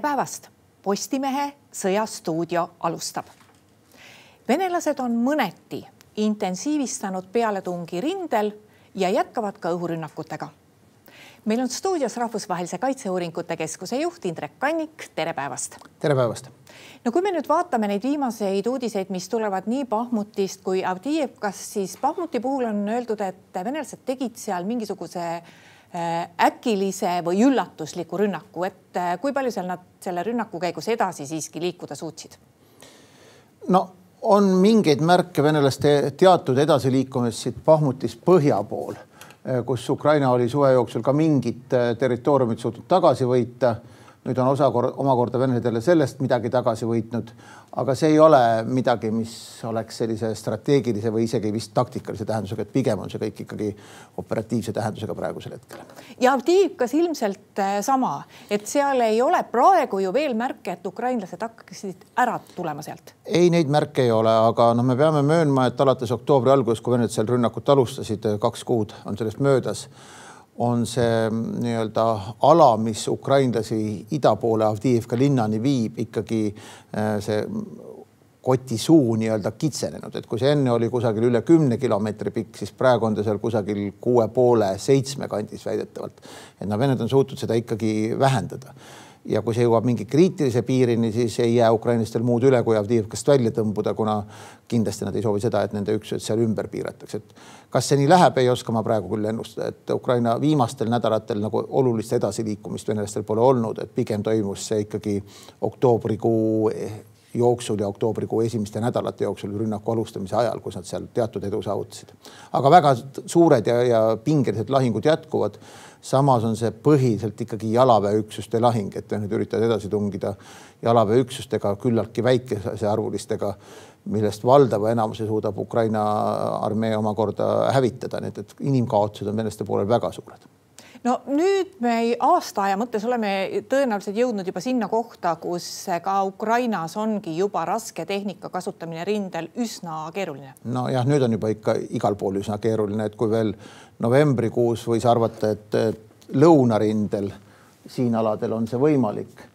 tere päevast. Postimehe Sõjastuudio alustab. venelased on mõneti intensiivistanud pealetungi rindel ja jätkavad ka õhurünnakutega. meil on stuudios Rahvusvahelise Kaitseuuringute Keskuse juht Indrek Kannik, tere päevast. tere päevast. no kui me nüüd vaatame neid viimaseid uudiseid, mis tulevad nii Bahmutist kui Avdiivkast, siis Bahmuti puhul on öeldud, et venelased tegid seal mingisuguse Äh, äkilise või üllatusliku rünnaku, et äh, kui palju seal nad selle rünnaku käigus edasi siiski liikuda suutsid? no on mingeid märke venelaste teatud edasiliikumist siit Bahmutist põhja pool, äh, kus Ukraina oli suve jooksul ka mingit territooriumit suutnud tagasi võita nüüd on osa omakorda venelased jälle sellest midagi tagasi võitnud, aga see ei ole midagi, mis oleks sellise strateegilise või isegi vist taktikalise tähendusega, et pigem on see kõik ikkagi operatiivse tähendusega praegusel hetkel. ja Avdiivkas ilmselt äh, sama, et seal ei ole praegu ju veel märke, et ukrainlased hakkaksid ära tulema sealt. ei, neid märke ei ole, aga noh, me peame möönma, et alates oktoobri algusest, kui venelased seal rünnakut alustasid, kaks kuud on sellest möödas on see nii-öelda ala, mis ukrainlasi ida poole Avdiivka linnani viib, ikkagi äh, see koti suu nii-öelda kitsenenud, et kui see enne oli kusagil üle kümne kilomeetri pikk, siis praegu on ta seal kusagil kuue poole, seitsme kandis väidetavalt. et noh, Vened on suutnud seda ikkagi vähendada ja kui see jõuab mingi kriitilise piirini, siis ei jää ukrainlastel muud üle, kui Avdiivkast välja tõmbuda, kuna kindlasti nad ei soovi seda, et nende üksused seal ümber piiratakse, et kas see nii läheb, ei oska ma praegu küll ennustada, et Ukraina viimastel nädalatel nagu olulist edasiliikumist venelastel pole olnud, et pigem toimus see ikkagi oktoobrikuu jooksul ja oktoobrikuu esimeste nädalate jooksul rünnaku alustamise ajal, kus nad seal teatud edu saavutasid. aga väga suured ja, ja pingelised lahingud jätkuvad. samas on see põhiliselt ikkagi jalaväeüksuste lahing, et nad üritavad edasi tungida jalaväeüksustega küllaltki väikesearvulistega, millest valdava enamuse suudab Ukraina armee omakorda hävitada, nii et, et inimkaotused on venelaste poolel väga suured no nüüd me aastaaja mõttes oleme tõenäoliselt jõudnud juba sinna kohta, kus ka Ukrainas ongi juba raske tehnika kasutamine rindel üsna keeruline. nojah, nüüd on juba ikka igal pool üsna keeruline, et kui veel novembrikuus võis arvata, et lõunarindel siin aladel on see võimalik,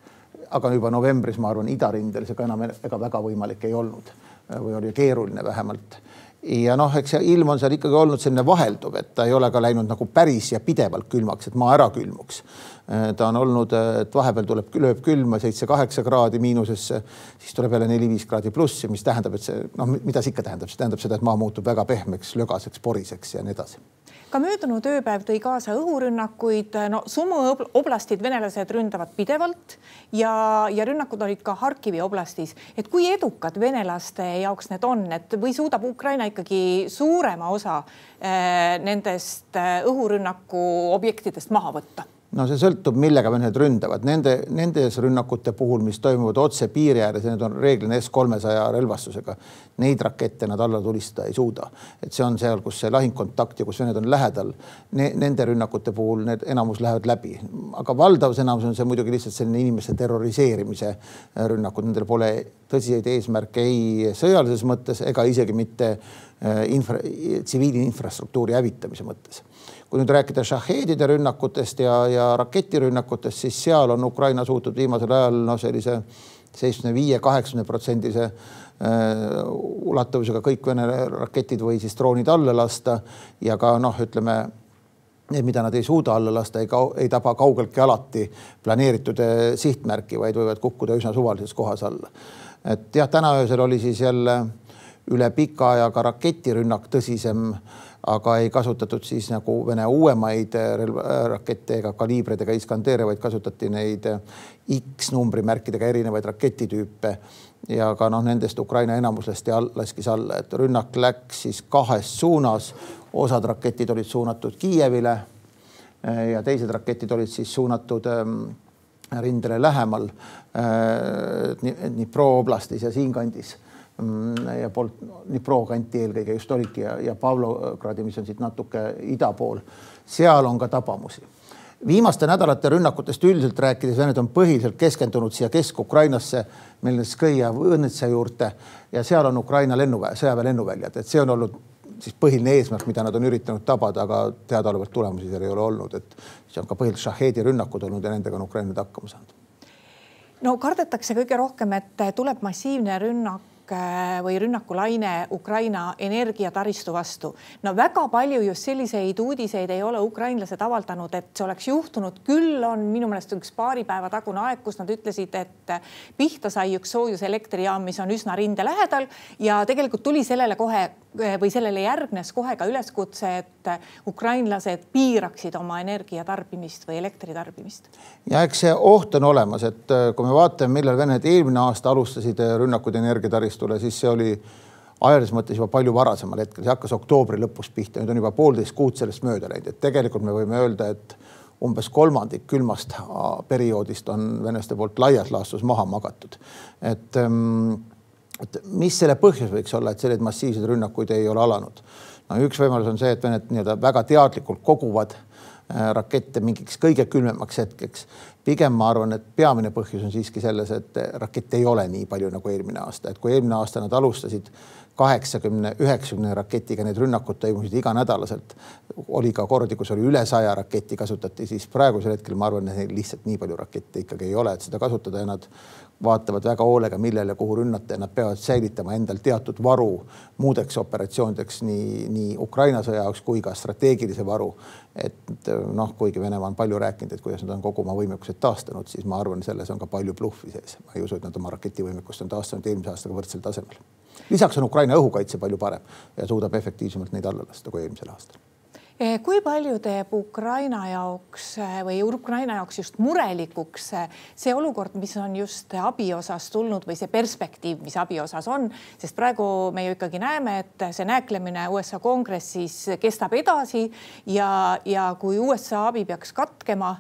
aga juba novembris, ma arvan, idarindel see ka enam ega väga võimalik ei olnud või oli keeruline vähemalt ja noh, eks see ilm on seal ikkagi olnud selline vahelduv, et ta ei ole ka läinud nagu päris ja pidevalt külmaks, et maa ära külmuks. Ta on olnud, et vahepeal tuleb, lööb külma seitse-kaheksa kraadi miinusesse, siis tuleb jälle neli-viis kraadi plussi, mis tähendab, et see noh, mida see ikka tähendab, see tähendab seda, et maa muutub väga pehmeks, lögaseks, poriseks ja nii edasi ka möödunud ööpäev tõi kaasa õhurünnakuid, no Sumu oblastid venelased ründavad pidevalt ja, ja rünnakud olid ka Harkivi oblastis. et kui edukad venelaste jaoks need on, et või suudab Ukraina ikkagi suurema osa äh, nendest äh, õhurünnaku objektidest maha võtta? No see sõltub, millega venelased ründavad. Nende, nendes rünnakute puhul, mis toimuvad otse piiri ääres need on reeglina S kolmesaja relvastusega, neid rakette nad alla tulistada ei suuda. et see on seal, kus see lahingkontakt ja kus vened on lähedal ne,. Nende rünnakute puhul need enamus lähevad läbi, aga valdavas enamus on see muidugi lihtsalt selline inimeste terroriseerimise rünnakud, nendel pole tõsiseid eesmärke ei sõjalises mõttes ega isegi mitte infra, tsiviilinfrastruktuuri hävitamise mõttes kui nüüd rääkida šahheedide rünnakutest ja, ja raketirünnakutest, siis seal on Ukraina suutnud viimasel ajal noh, sellise seitsmekümne viie, kaheksakümne protsendise äh, ulatuvusega kõik Vene raketid või siis droonid alla lasta ja ka noh, ütleme need, mida nad ei suuda alla lasta, ei, ei taba kaugeltki alati planeeritud äh, sihtmärki, vaid võivad kukkuda üsna suvalises kohas alla. et jah, täna öösel oli siis jälle üle pika aja ka raketirünnak tõsisem aga ei kasutatud siis nagu Vene uuemaid rakette ega kaliibreid ega Iskandeere, vaid kasutati neid X numbrimärkidega erinevaid raketitüüpe. ja ka noh, nendest Ukraina enamus lasti all, laskis alla, et rünnak läks siis kahes suunas. osad raketid olid suunatud Kiievile ja teised raketid olid siis suunatud ähm, rindele lähemal äh, Dnipro oblastis ja siinkandis ja poolt Dnipro kanti eelkõige just olidki ja, ja Pavlogradi, mis on siit natuke ida pool, seal on ka tabamusi. viimaste nädalate rünnakutest üldiselt rääkides, Vened on põhiliselt keskendunud siia Kesk-Ukrainasse, Melnitskaja õnnetsa juurde ja seal on Ukraina lennuväe, sõjaväe lennuväljad, et see on olnud siis põhiline eesmärk, mida nad on üritanud tabada, aga teadaolevalt tulemusi seal ei ole olnud, et see on ka põhiliselt šahheedi rünnakud olnud ja nendega on Ukraina hakkama saanud. No kardetakse kõige rohkem, et tuleb massiivne rünnak või rünnakulaine Ukraina energiataristu vastu. no väga palju just selliseid uudiseid ei ole ukrainlased avaldanud, et see oleks juhtunud, küll on minu meelest üks paari päeva tagune aeg, kus nad ütlesid, et pihta sai üks soojuselektrijaam, mis on üsna rinde lähedal ja tegelikult tuli sellele kohe või sellele järgnes kohe ka üleskutse, et ukrainlased piiraksid oma energiatarbimist või elektritarbimist. ja eks see oht on olemas, et äh, kui me vaatame, millal Venemaa eelmine aasta alustasid äh, rünnakuid energiataristule, siis see oli ajalises mõttes juba palju varasemal hetkel, see hakkas oktoobri lõpus pihta, nüüd on juba poolteist kuud sellest mööda läinud, et tegelikult me võime öelda, et umbes kolmandik külmast äh, perioodist on venelaste poolt laias laastus maha magatud. et ähm, et mis selle põhjus võiks olla, et selliseid massiivseid rünnakuid ei ole alanud? no üks võimalus on see, et Venemaa nii-öelda väga teadlikult koguvad äh, rakette mingiks kõige külmemaks hetkeks. pigem ma arvan, et peamine põhjus on siiski selles, et rakette ei ole nii palju nagu eelmine aasta, et kui eelmine aasta nad alustasid kaheksakümne, üheksakümne raketiga need rünnakud toimusid iganädalaselt. oli ka kordi, kus oli üle saja raketi kasutati, siis praegusel hetkel ma arvan, et neil lihtsalt nii palju rakette ikkagi ei ole, et seda kasutada ja nad vaatavad väga hoolega, millele, kuhu rünnata ja nad peavad säilitama endal teatud varu muudeks operatsioonideks nii, nii Ukraina sõja jaoks kui ka strateegilise varu. et noh, kuigi Venemaa on palju rääkinud, et kuidas nad on kogu oma võimekused taastanud, siis ma arvan, selles on ka palju bluffi sees. ma ei usu, et nad oma raketivõimekust on taastanud eelmise aastaga võrdsel tasemel. Lisaks on Ukraina õhukaitse palju parem ja suudab efektiivsemalt neid alla lasta kui eelmisel aastal. Eh, kui palju teeb Ukraina jaoks eh, või Ukraina jaoks just murelikuks eh, see olukord, mis on just abi osas tulnud või see perspektiiv, mis abi osas on, sest praegu me ju ikkagi näeme, et see nääklemine USA kongressis kestab edasi ja, ja kui USA abi peaks katkema,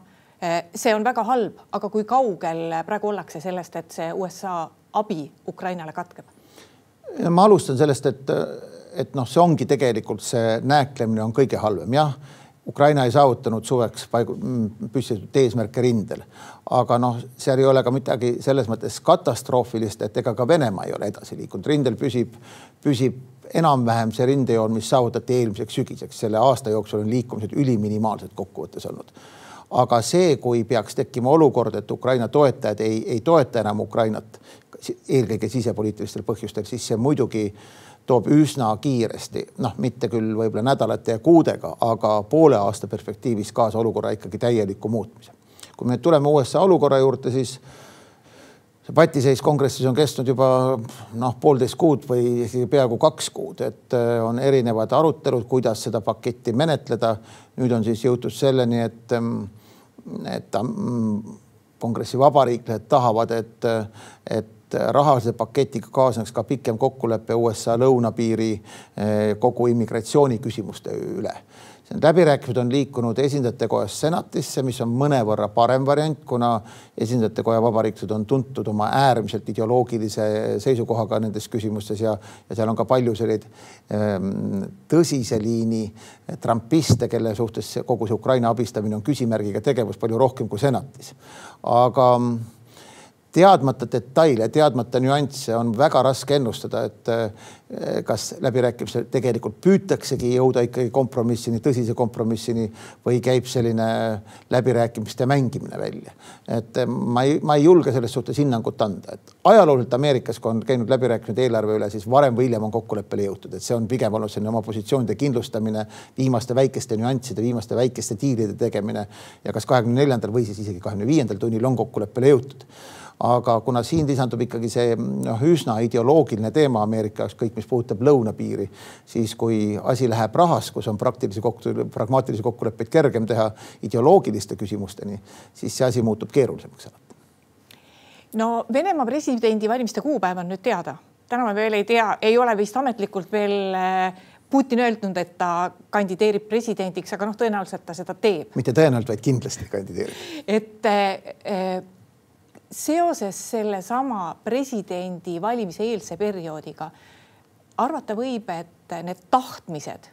see on väga halb, aga kui kaugel praegu ollakse sellest, et see USA abi Ukrainale katkeb? Ma alustan sellest, et et noh, see ongi tegelikult see nääklemine on kõige halvem, jah. Ukraina ei saavutanud suveks paigu-, mm, püstitatud eesmärke rindel, aga noh, seal ei ole ka midagi selles mõttes katastroofilist, et ega ka Venemaa ei ole edasi liikunud, rindel püsib, püsib enam-vähem see rindejoon, mis saavutati eelmiseks sügiseks, selle aasta jooksul on liikumised üliminimaalsed kokkuvõttes olnud. Aga see, kui peaks tekkima olukord, et Ukraina toetajad ei, ei toeta enam Ukrainat, eelkõige sisepoliitilistel põhjustel, siis see muidugi äh, toob üsna kiiresti, noh, mitte küll võib-olla nädalate ja kuudega, aga poole aasta perspektiivis kaasa olukorra ikkagi täieliku muutmise. kui me nüüd tuleme USA olukorra juurde, siis see patiseis kongressis on kestnud juba noh, poolteist kuud või isegi peaaegu kaks kuud, et äh, on erinevad arutelud, kuidas seda paketti menetleda. nüüd on siis jõutud selleni, et, ähm, et mm, kongressi vabariiklased tahavad, et, et rahalise paketiga kaasneks ka pikem kokkulepe USA lõunapiiri eh, kogu immigratsiooniküsimuste üle. Need läbirääkimised on liikunud esindajate kojast senatisse, mis on mõnevõrra parem variant, kuna esindajate koja vabariiklased on tuntud oma äärmiselt ideoloogilise seisukohaga nendes küsimustes ja, ja seal on ka palju selliseid ähm, tõsise liini trumpiste, kelle suhtes kogu see Ukraina abistamine on küsimärgiga tegevus palju rohkem kui senatis. aga teadmata detaile, teadmata nüansse on väga raske ennustada, et eh, kas läbirääkimistel tegelikult püütaksegi jõuda ikkagi kompromissini, tõsise kompromissini või käib selline läbirääkimiste mängimine välja. et ma ei, ma ei julge selles suhtes hinnangut anda, et ajalooliselt Ameerikas, kui on käinud läbirääkimised eelarve üle, siis varem või hiljem on kokkuleppele jõutud, et see on pigem olnud selline oma positsioonide kindlustamine, viimaste väikeste nüansside, viimaste väikeste diilide tegemine. Ja kas kahekümne neljandal või siis isegi kahekümne viiendal tunnil on kokkuleppele jõutud aga kuna siin lisandub ikkagi see noh, üsna ideoloogiline teema Ameerika jaoks, kõik, mis puudutab lõunapiiri, siis kui asi läheb rahas, kus on praktilisi kokku, pragmaatilisi kokkuleppeid kergem teha ideoloogiliste küsimusteni, siis see asi muutub keerulisemaks alati. no Venemaa presidendivalimiste kuupäev on nüüd teada, täna me veel ei tea, ei ole vist ametlikult veel äh, Putin öelnud, et ta kandideerib presidendiks, aga noh, tõenäoliselt ta seda teeb. mitte tõenäoliselt, vaid kindlasti kandideerib. et äh, seoses sellesama presidendi valimise eelse perioodiga arvata võib, et need tahtmised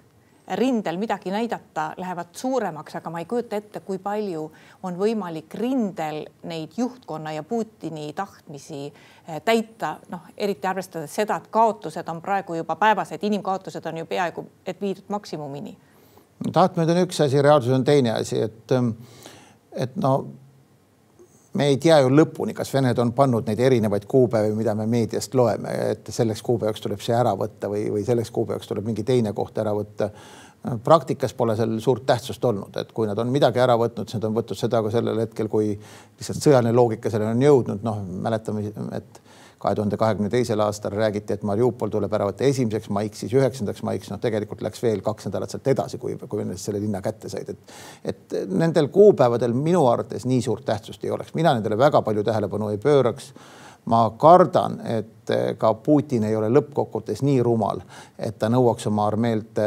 rindel midagi näidata lähevad suuremaks, aga ma ei kujuta ette, kui palju on võimalik rindel neid juhtkonna ja Putini tahtmisi eh, täita, noh, eriti arvestades seda, et kaotused on praegu juba päevased, inimkaotused on ju peaaegu et viidud maksimumini. tahtmine on üks asi, reaalsus on teine asi, et, et no me ei tea ju lõpuni, kas Vened on pannud neid erinevaid kuupäevi, mida me meediast loeme, et selleks kuupäevaks tuleb see ära võtta või, või selleks kuupäevaks tuleb mingi teine koht ära võtta. praktikas pole seal suurt tähtsust olnud, et kui nad on midagi ära võtnud, siis nad on võtnud seda ka sellel hetkel, kui lihtsalt sõjaline loogika selleni on jõudnud. noh, mäletame, et kahe tuhande kahekümne teisel aastal räägiti, et Mariupol tuleb ära võtta esimeseks maiks, siis üheksandaks maiks, noh, tegelikult läks veel kaks nädalat sealt edasi, kui, kui venelased selle linna kätte said, et et nendel kuupäevadel minu arvates nii suurt tähtsust ei oleks, mina nendele väga palju tähelepanu ei pööraks. Ma kardan, et ka Putin ei ole lõppkokkuvõttes nii rumal, et ta nõuaks oma armeelt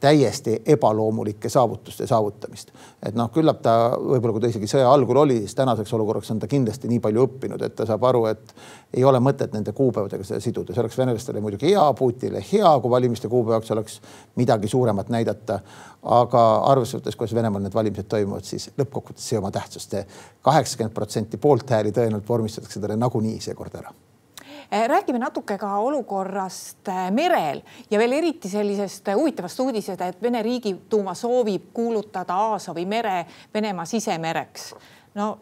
täiesti ebaloomulike saavutuste saavutamist. et noh, küllap ta võib-olla, kui ta isegi sõja algul oli, siis tänaseks olukorraks on ta kindlasti nii palju õppinud, et ta saab aru, et ei ole mõtet nende kuupäevadega seda siduda, see oleks venelastele muidugi hea, Putinile hea, kui valimiste kuupäevaks oleks midagi suuremat näidata. aga arvestades kuidas Venemaal need valimised toimuvad, siis lõppkokkuvõttes see oma tähtsust, kaheksakümmend protsenti poolthääli tõenäoliselt vormistatakse talle nagunii seekord ära räägime natuke ka olukorrast eh, merel ja veel eriti sellisest eh, huvitavast uudisest, et Vene riigiduuma soovib kuulutada Aasovi mere Venemaa sisemereks. no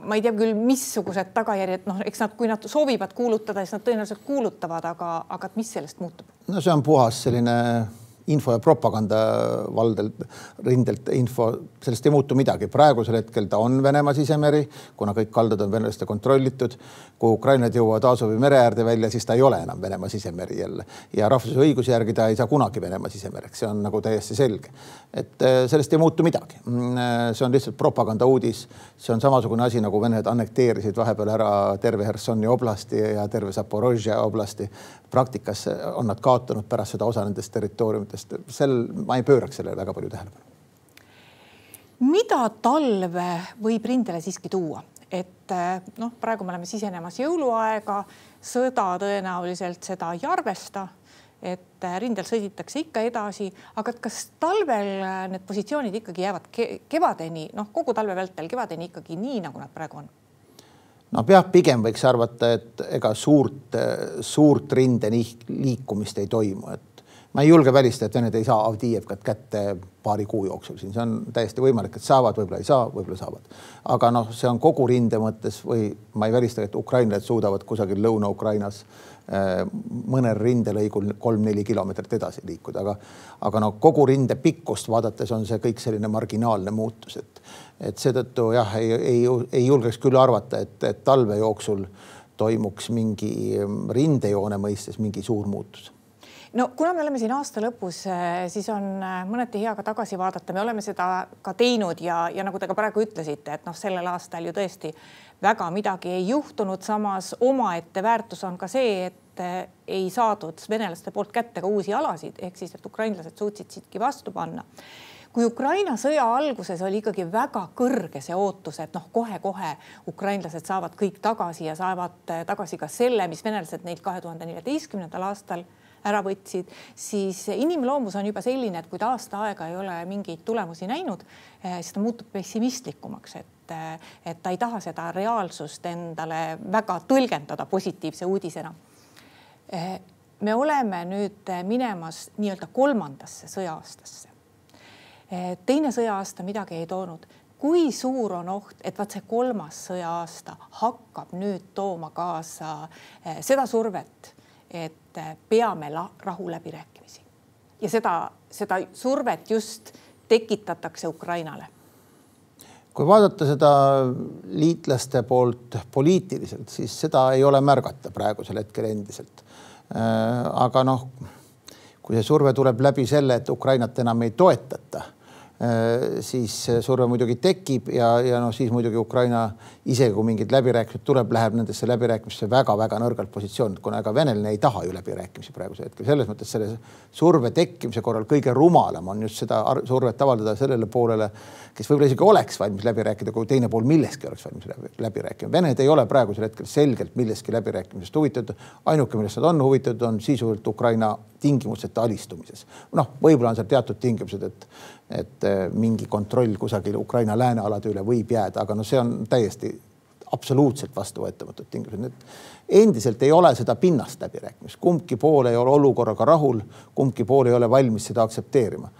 ma ei tea küll, missugused tagajärjed, noh, eks nad, kui nad soovivad kuulutada, siis nad tõenäoliselt kuulutavad, aga, aga mis sellest muutub? no see on puhas selline info ja propaganda valdelt, rindelt info, sellest ei muutu midagi. praegusel hetkel ta on Venemaa sisemeri, kuna kõik kaldad on venelaste kontrollitud. kui Ukrainad jõuavad Aasovi mere äärde välja, siis ta ei ole enam Venemaa sisemeri jälle ja rahvusvahelise õiguse järgi ta ei saa kunagi Venemaa sisemereks, see on nagu täiesti selge. et äh, sellest ei muutu midagi. Mm, äh, see on lihtsalt propagandauudis. see on samasugune asi, nagu Vened annekteerisid vahepeal ära terve Hersoni oblasti ja terve Zaporožja oblasti. praktikas on nad kaotanud pärast seda osa nendest territooriumitest sest sel, ma ei pööraks sellele väga palju tähelepanu. mida talv võib rindele siiski tuua, et noh, praegu me oleme sisenemas jõuluaega, sõda tõenäoliselt seda ei arvesta et rindel sõditakse ikka edasi, aga kas talvel need positsioonid ikkagi jäävad kevadeni, noh, kogu talve vältel kevadeni ikkagi nii, nagu nad praegu on? no jah, pigem võiks arvata, et ega suurt, suurt rinde liikumist ei toimu, et ma ei julge välistada, et Vened ei saa Avdiivkat kätte paari kuu jooksul siin, see on täiesti võimalik, et saavad, võib-olla ei saa, võib-olla saavad. aga noh, see on kogu rinde mõttes või ma ei välista, et ukrainlased suudavad kusagil Lõuna-Ukrainas äh, mõnel rindelõigul kolm-neli kilomeetrit edasi liikuda, aga, aga noh, kogu rinde pikkust vaadates on see kõik selline marginaalne muutus, et, et seetõttu jah, ei, ei, ei julgeks küll arvata, et, et talve jooksul toimuks mingi rindejoone mõistes mingi suur muutus no kuna me oleme siin aasta lõpus, eh, siis on eh, mõneti hea ka tagasi vaadata, me oleme seda ka teinud ja, ja nagu te ka praegu ütlesite, et noh, sellel aastal ju tõesti väga midagi ei juhtunud, samas omaette väärtus on ka see, et eh, ei saadud venelaste poolt kätte ka uusi alasid, ehk siis, et ukrainlased suutsid siiski vastu panna. Kui Ukraina sõja alguses oli ikkagi väga kõrge see ootus, et noh, kohe-kohe ukrainlased saavad kõik tagasi ja saavad tagasi ka selle, mis venelased neilt kahe tuhande neljateistkümnendal aastal ära võtsid, siis inimloomus on juba selline, et kui ta aasta aega ei ole mingeid tulemusi näinud, eh, siis ta muutub pessimistlikumaks, et, eh, et ta ei taha seda reaalsust endale väga tõlgendada positiivse uudisena. Eh, me oleme nüüd minemas nii-öelda kolmandasse sõja-aastasse. teine sõja-aasta midagi ei toonud kui suur on oht, et vaat see kolmas sõja-aasta hakkab nüüd tooma kaasa seda survet, et peame rahuläbirääkimisi ja seda, seda survet just tekitatakse Ukrainale kui vaadata seda liitlaste poolt poliitiliselt, siis seda ei ole märgata praegusel hetkel endiselt. Äh, aga noh, kui see surve tuleb läbi selle, et Ukrainat enam ei toetata siis surve muidugi tekib ja, ja noh, siis muidugi Ukraina isegi kui mingid läbirääkimised tuleb, läheb nendesse läbirääkimistesse väga-väga nõrgalt positsioonilt, kuna ega veneline ei taha ju läbirääkimisi praegusel hetkel. selles mõttes selle surve tekkimise korral kõige rumalam on just seda survet avaldada sellele poolele, kes võib-olla isegi oleks valmis läbi rääkida, kui teine pool milleski oleks valmis läbi, läbi rääkima. Vened ei ole praegusel hetkel selgelt milleski läbirääkimisest huvitatud. ainuke, millest nad on huvitatud, on sisuliselt Ukraina tingimusteta alistumises. noh, võib-olla on seal teatud tingimused, et et äh, mingi kontroll kusagil Ukraina läänealade üle võib jääda, aga noh, see on täiesti absoluutselt vastuvõetamatud tingimused. nüüd endiselt ei ole seda pinnast läbirääkimist, kumbki pool ei ole olukorraga rahul, kumbki pool ei ole valmis seda aktsepteerima.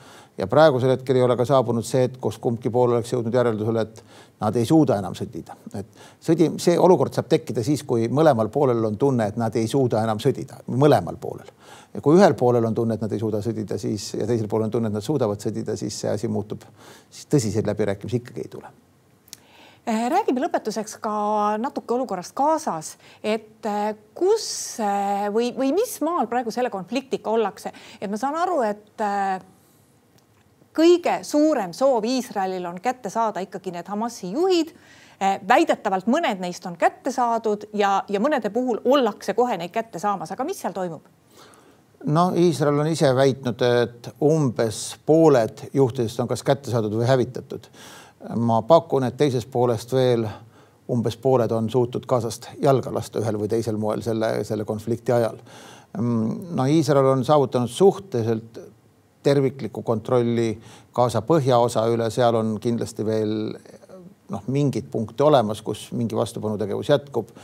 Ja praegusel hetkel ei ole ka saabunud see hetk, kus kumbki pool oleks jõudnud järeldusele, et nad ei suuda enam sõdida, et sõdi, see olukord saab tekkida siis, kui mõlemal poolel on tunne, et nad ei suuda enam sõdida, mõlemal poolel. ja kui ühel poolel on tunne, et nad ei suuda sõdida, siis ja teisel poolel on tunne, et nad suudavad sõdida, siis see asi muutub, siis tõsiseid läbirääkimisi ikkagi ei tule. Eh, räägime lõpetuseks ka natuke olukorrast Gazas, et eh, kus eh, või, või mis maal praegu selle konfliktiga ollakse, et ma saan aru, et kõige suurem soov Iisraelil on kätte saada ikkagi need Hamasi juhid. Eh, väidetavalt mõned neist on kätte saadud ja, ja mõnede puhul ollakse kohe neid kätte saamas, aga mis seal toimub? no Iisrael on ise väitnud, et umbes pooled juhtidest on kas kätte saadud või hävitatud. ma pakun, et teisest poolest veel umbes pooled on suutnud Gazast jalga lasta ühel või teisel moel selle, selle konflikti ajal. Mm, no Iisrael on saavutanud suhteliselt terviklikku kontrolli Gaza põhjaosa üle, seal on kindlasti veel noh, mingeid punkte olemas, kus mingi vastupanutegevus jätkub.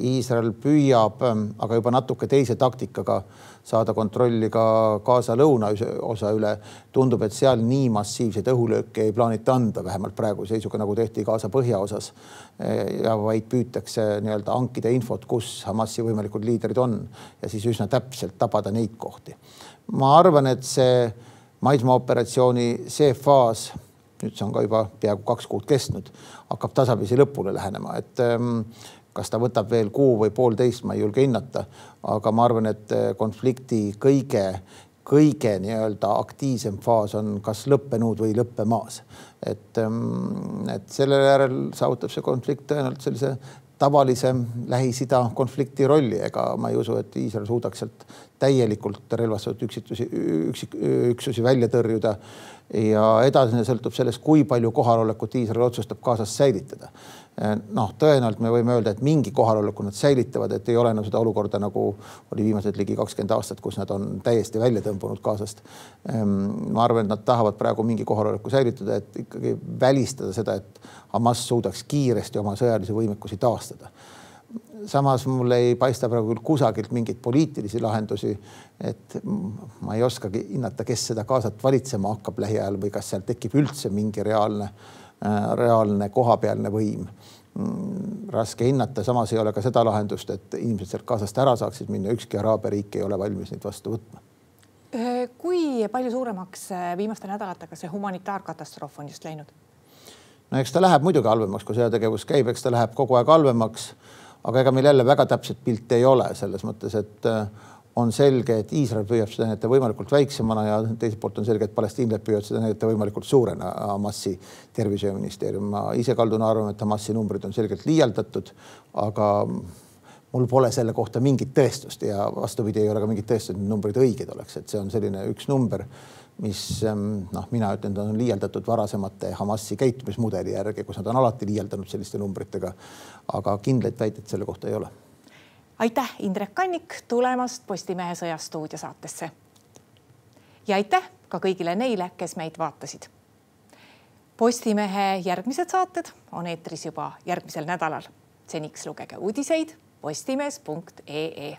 Iisrael püüab, aga juba natuke teise taktikaga saada kontrolli ka Gaza lõunaosa üle. tundub, et seal nii massiivseid õhulööke ei plaanita anda, vähemalt praeguse seisuga, nagu tehti Gaza põhjaosas. ja vaid püütakse nii-öelda hankida infot, kus Hamasi võimalikud liidrid on ja siis üsna täpselt tabada neid kohti ma arvan, et see maismaaoperatsiooni see faas, nüüd see on ka juba peaaegu kaks kuud kestnud, hakkab tasapisi lõpule lähenema, et ähm, kas ta võtab veel kuu või poolteist, ma ei julge hinnata, aga ma arvan, et äh, konflikti kõige, kõige nii-öelda aktiivsem faas on kas lõppenud või lõppemaas. et, ähm, et selle järel saavutab see konflikt tõenäoliselt sellise tavalise Lähis-Ida konflikti rolli, ega ma ei usu, et Iisrael suudaks sealt täielikult relvastatud üksitusi, üksik, üksusi välja tõrjuda. ja edasine sõltub sellest, kui palju kohalolekut Iisrael otsustab Gazas säilitada. noh, tõenäoliselt me võime öelda, et mingi kohaloleku nad säilitavad, et ei ole enam seda olukorda, nagu oli viimased ligi kakskümmend aastat, kus nad on täiesti välja tõmbunud Gazast. Ma arvan, et nad tahavad praegu mingi kohaloleku säilitada, et ikkagi välistada seda, et Hamas suudaks kiiresti oma sõjalisi võimekusi taastada. Samas mul ei paista praegu küll kusagilt mingeid poliitilisi lahendusi. et ma ei oskagi hinnata, kes seda Gazat valitsema hakkab lähiajal või kas seal tekib üldse mingi reaalne, reaalne kohapealne võim raske hinnata, samas ei ole ka seda lahendust, et inimesed sealt Gazast ära saaksid minna, ükski araabia riik ei ole valmis neid vastu võtma. kui palju suuremaks viimaste nädalatega see humanitaarkatastroof on just läinud? no eks ta läheb muidugi halvemaks, kui sõjategevus käib, eks ta läheb kogu aeg halvemaks. Aga ega meil jälle väga täpset pilti ei ole selles mõttes, et äh, on selge, et Iisrael püüab seda näidata võimalikult väiksemana ja teiselt poolt on selge, et palestiinlased püüavad seda näidata võimalikult suurena. Hamasi tervishoiuministeerium, ma ise kaldun arvama, et Hamasi numbrid on selgelt liialdatud, aga mul pole selle kohta mingit tõestust ja vastupidi, ei ole ka mingit tõestust, et numbrid õiged oleks, et see on selline üks number mis ehm, noh, mina ütlen, ta on liialdatud varasemate Hamasi käitumismudeli järgi, kus nad on alati liialdanud selliste numbritega. aga kindlaid väiteid selle kohta ei ole. aitäh, Indrek Kannik tulemast Postimehe Sõjastuudio saatesse. ja aitäh ka kõigile neile, kes meid vaatasid. Postimehe järgmised saated on eetris juba järgmisel nädalal. seniks lugege uudiseid postimees.ee